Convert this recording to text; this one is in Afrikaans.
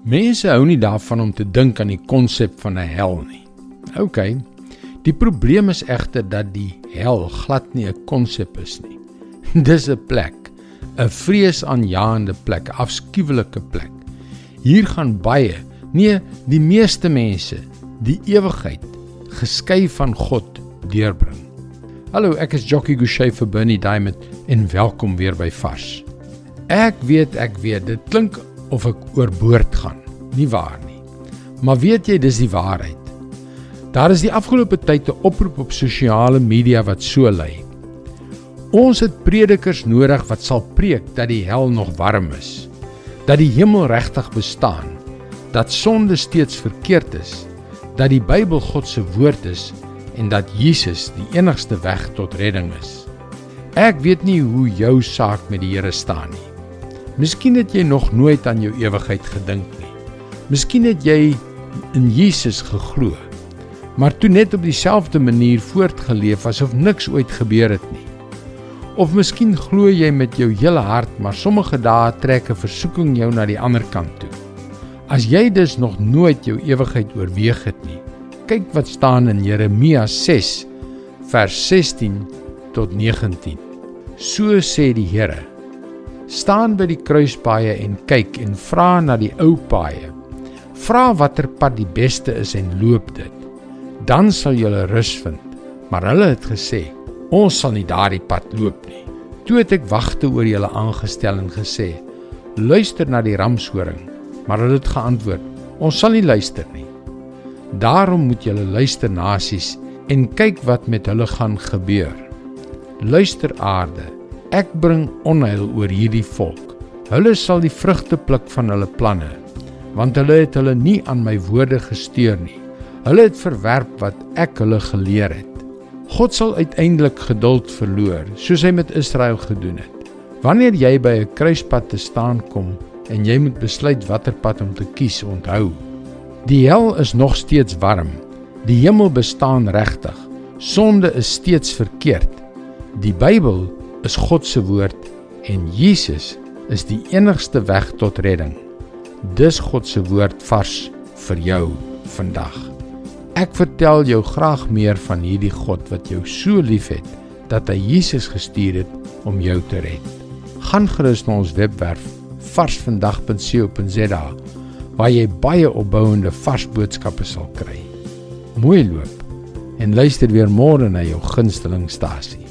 Mense hou nie daarvan om te dink aan die konsep van 'n hel nie. OK. Die probleem is egter dat die hel glad nie 'n konsep is nie. Dis 'n plek, 'n vreesaanjaende plek, afskuwelike plek. Hier gaan baie, nee, die meeste mense, die ewigheid geskei van God deurbring. Hallo, ek is Jockey Gouchee vir Bernie Diamond en welkom weer by Vars. Ek weet, ek weet, dit klink of ek oorboord gaan. Nie waar nie. Maar weet jy dis die waarheid? Daar is die afgelope tyd 'n oproep op sosiale media wat so lui. Ons het predikers nodig wat sal preek dat die hel nog warm is, dat die hemel regtig bestaan, dat sonde steeds verkeerd is, dat die Bybel God se woord is en dat Jesus die enigste weg tot redding is. Ek weet nie hoe jou saak met die Here staan nie. Miskien het jy nog nooit aan jou ewigheid gedink nie. Miskien het jy in Jesus geglo, maar toe net op dieselfde manier voortgeleef asof niks ooit gebeur het nie. Of miskien glo jy met jou hele hart, maar sommige dae trek 'n versoeking jou na die ander kant toe. As jy dus nog nooit jou ewigheid oorweeg het nie, kyk wat staan in Jeremia 6 vers 16 tot 19. So sê die Here: staan by die kruispaaie en kyk en vra na die ou paaie. Vra watter pad die beste is en loop dit. Dan sal jy rus vind. Maar hulle het gesê, ons sal nie daardie pad loop nie. Toe het ek wagte oor julle aangestel en gesê, luister na die ramshoring. Maar hulle het geantwoord, ons sal nie luister nie. Daarom moet julle luister nasies en kyk wat met hulle gaan gebeur. Luister aarde, Ek bring onheil oor hierdie volk. Hulle sal die vrugte pluk van hulle planne, want hulle het hulle nie aan my woorde gesteer nie. Hulle het verwerp wat ek hulle geleer het. God sal uiteindelik geduld verloor, soos hy met Israel gedoen het. Wanneer jy by 'n kruispunt te staan kom en jy moet besluit watter pad om te kies, onthou, die hel is nog steeds warm. Die hemel bestaan regtig. Sonde is steeds verkeerd. Die Bybel is God se woord en Jesus is die enigste weg tot redding. Dis God se woord vars vir jou vandag. Ek vertel jou graag meer van hierdie God wat jou so liefhet dat hy Jesus gestuur het om jou te red. Gaan gerus na ons webwerf varsvandag.co.za waar jy baie opbouende vars boodskappe sal kry. Mooi loop en luister weer môre na jou gunsteling stasie.